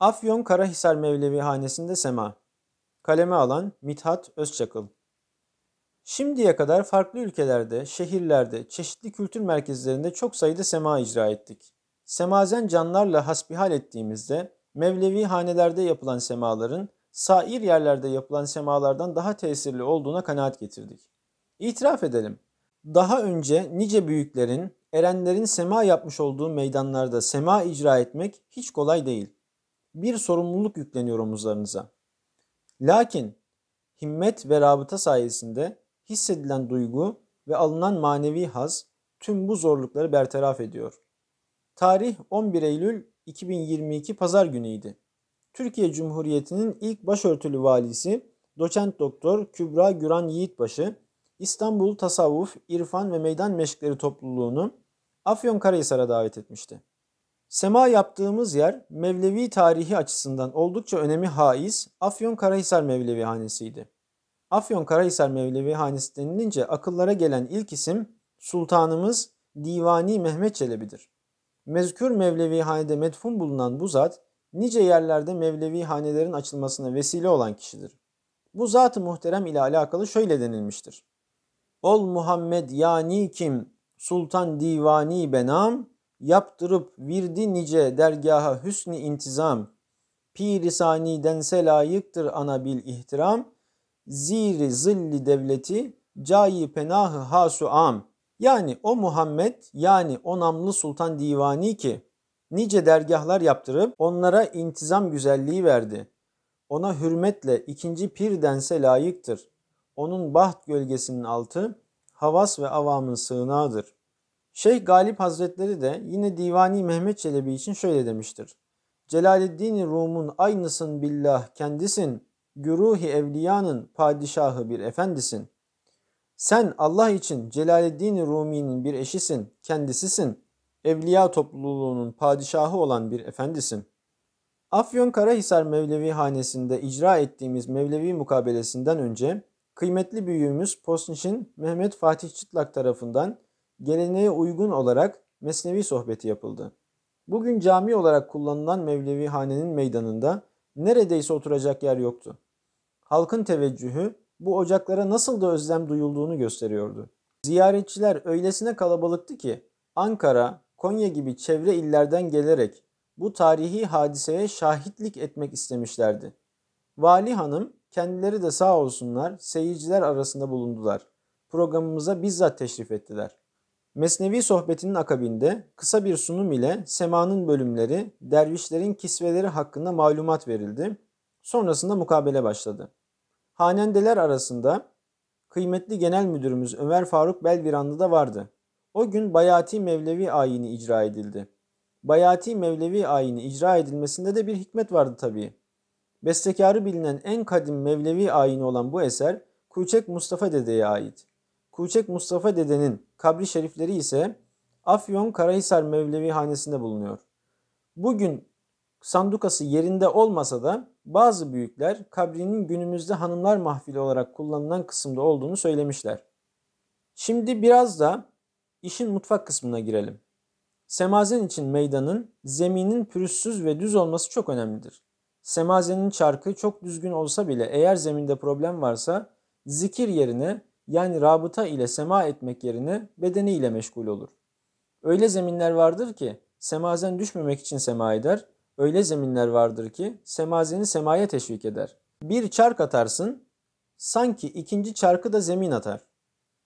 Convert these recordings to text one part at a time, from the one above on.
Afyon Karahisar Mevlevi Hanesi'nde sema. Kaleme alan Mithat Özçakıl. Şimdiye kadar farklı ülkelerde, şehirlerde, çeşitli kültür merkezlerinde çok sayıda sema icra ettik. Semazen canlarla hasbihal ettiğimizde Mevlevi hanelerde yapılan semaların sair yerlerde yapılan semalardan daha tesirli olduğuna kanaat getirdik. İtiraf edelim. Daha önce nice büyüklerin, erenlerin sema yapmış olduğu meydanlarda sema icra etmek hiç kolay değil. Bir sorumluluk yükleniyor omuzlarınıza. Lakin himmet ve rabıta sayesinde hissedilen duygu ve alınan manevi haz tüm bu zorlukları bertaraf ediyor. Tarih 11 Eylül 2022 Pazar günüydü. Türkiye Cumhuriyeti'nin ilk başörtülü valisi Doçent Doktor Kübra Güran Yiğitbaşı İstanbul Tasavvuf, İrfan ve Meydan Meşkleri topluluğunu Afyonkarahisar'a davet etmişti. Sema yaptığımız yer Mevlevi tarihi açısından oldukça önemi haiz Afyonkarahisar Mevlevi Hanesi'ydi. Afyonkarahisar Mevlevi Hanesi denilince akıllara gelen ilk isim Sultanımız Divani Mehmet Çelebi'dir. Mezkür Mevlevi Hanede medfun bulunan bu zat, nice yerlerde Mevlevi hanelerin açılmasına vesile olan kişidir. Bu zat-ı muhterem ile alakalı şöyle denilmiştir. Ol Muhammed yani kim sultan divani benam yaptırıp virdi nice dergaha hüsni intizam piri saniden layıktır ana bil ihtiram ziri zilli devleti cayi penahı hasu am yani o Muhammed yani o namlı sultan divani ki nice dergahlar yaptırıp onlara intizam güzelliği verdi. Ona hürmetle ikinci pir dense layıktır. Onun baht gölgesinin altı havas ve avamın sığınağıdır. Şeyh Galip Hazretleri de yine Divani Mehmet Çelebi için şöyle demiştir. Celaleddin Rum'un aynısın billah kendisin, güruhi evliyanın padişahı bir efendisin. Sen Allah için Celaleddin Rumi'nin bir eşisin, kendisisin. Evliya topluluğunun padişahı olan bir efendisin. Afyon Karahisar Mevlevi Hanesi'nde icra ettiğimiz Mevlevi mukabelesinden önce kıymetli büyüğümüz Posniş'in Mehmet Fatih Çıtlak tarafından geleneğe uygun olarak mesnevi sohbeti yapıldı. Bugün cami olarak kullanılan Mevlevi Hane'nin meydanında neredeyse oturacak yer yoktu. Halkın teveccühü bu ocaklara nasıl da özlem duyulduğunu gösteriyordu. Ziyaretçiler öylesine kalabalıktı ki Ankara, Konya gibi çevre illerden gelerek bu tarihi hadiseye şahitlik etmek istemişlerdi. Vali hanım kendileri de sağ olsunlar seyirciler arasında bulundular. Programımıza bizzat teşrif ettiler. Mesnevi sohbetinin akabinde kısa bir sunum ile semanın bölümleri, dervişlerin kisveleri hakkında malumat verildi. Sonrasında mukabele başladı. Hanendeler arasında kıymetli genel müdürümüz Ömer Faruk Belviranlı da vardı. O gün Bayati Mevlevi ayini icra edildi. Bayati Mevlevi ayini icra edilmesinde de bir hikmet vardı tabii. Bestekarı bilinen en kadim Mevlevi ayini olan bu eser Kuçek Mustafa Dede'ye ait. Kuçek Mustafa Dede'nin kabri şerifleri ise Afyon Karahisar Mevlevi Hanesi'nde bulunuyor. Bugün sandukası yerinde olmasa da bazı büyükler kabrinin günümüzde hanımlar mahfili olarak kullanılan kısımda olduğunu söylemişler. Şimdi biraz da işin mutfak kısmına girelim. Semazen için meydanın zeminin pürüzsüz ve düz olması çok önemlidir. Semazenin çarkı çok düzgün olsa bile eğer zeminde problem varsa zikir yerine yani rabıta ile sema etmek yerine bedeni ile meşgul olur. Öyle zeminler vardır ki semazen düşmemek için sema eder, öyle zeminler vardır ki semazeni semaya teşvik eder. Bir çark atarsın, sanki ikinci çarkı da zemin atar.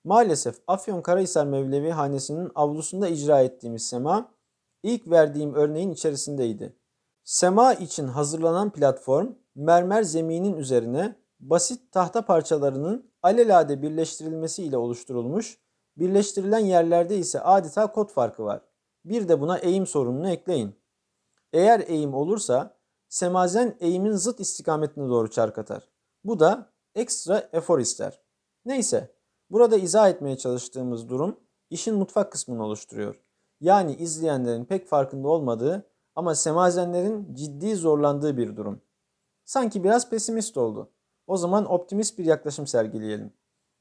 Maalesef Afyon Karahisar Mevlevi Hanesi'nin avlusunda icra ettiğimiz sema ilk verdiğim örneğin içerisindeydi. Sema için hazırlanan platform mermer zeminin üzerine basit tahta parçalarının alelade birleştirilmesi ile oluşturulmuş, birleştirilen yerlerde ise adeta kod farkı var. Bir de buna eğim sorununu ekleyin. Eğer eğim olursa semazen eğimin zıt istikametine doğru çark atar. Bu da ekstra efor ister. Neyse, burada izah etmeye çalıştığımız durum işin mutfak kısmını oluşturuyor. Yani izleyenlerin pek farkında olmadığı ama semazenlerin ciddi zorlandığı bir durum. Sanki biraz pesimist oldu. O zaman optimist bir yaklaşım sergileyelim.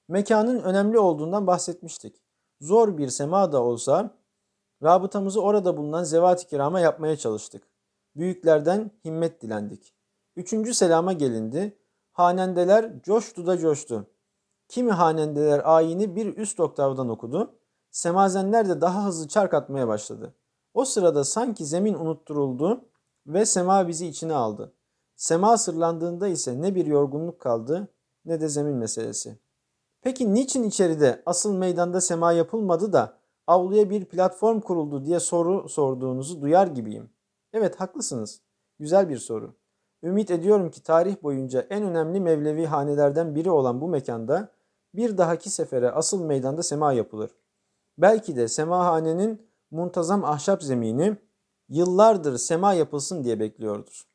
Mekanın önemli olduğundan bahsetmiştik. Zor bir sema da olsa rabıtamızı orada bulunan zevat-ı kirama yapmaya çalıştık. Büyüklerden himmet dilendik. Üçüncü selama gelindi. Hanendeler coştu da coştu. Kimi hanendeler ayini bir üst oktavdan okudu. Semazenler de daha hızlı çark atmaya başladı. O sırada sanki zemin unutturuldu ve sema bizi içine aldı. Sema sırlandığında ise ne bir yorgunluk kaldı ne de zemin meselesi. Peki niçin içeride asıl meydanda sema yapılmadı da avluya bir platform kuruldu diye soru sorduğunuzu duyar gibiyim. Evet haklısınız. Güzel bir soru. Ümit ediyorum ki tarih boyunca en önemli Mevlevi hanelerden biri olan bu mekanda bir dahaki sefere asıl meydanda sema yapılır. Belki de semahanenin muntazam ahşap zemini yıllardır sema yapılsın diye bekliyordur.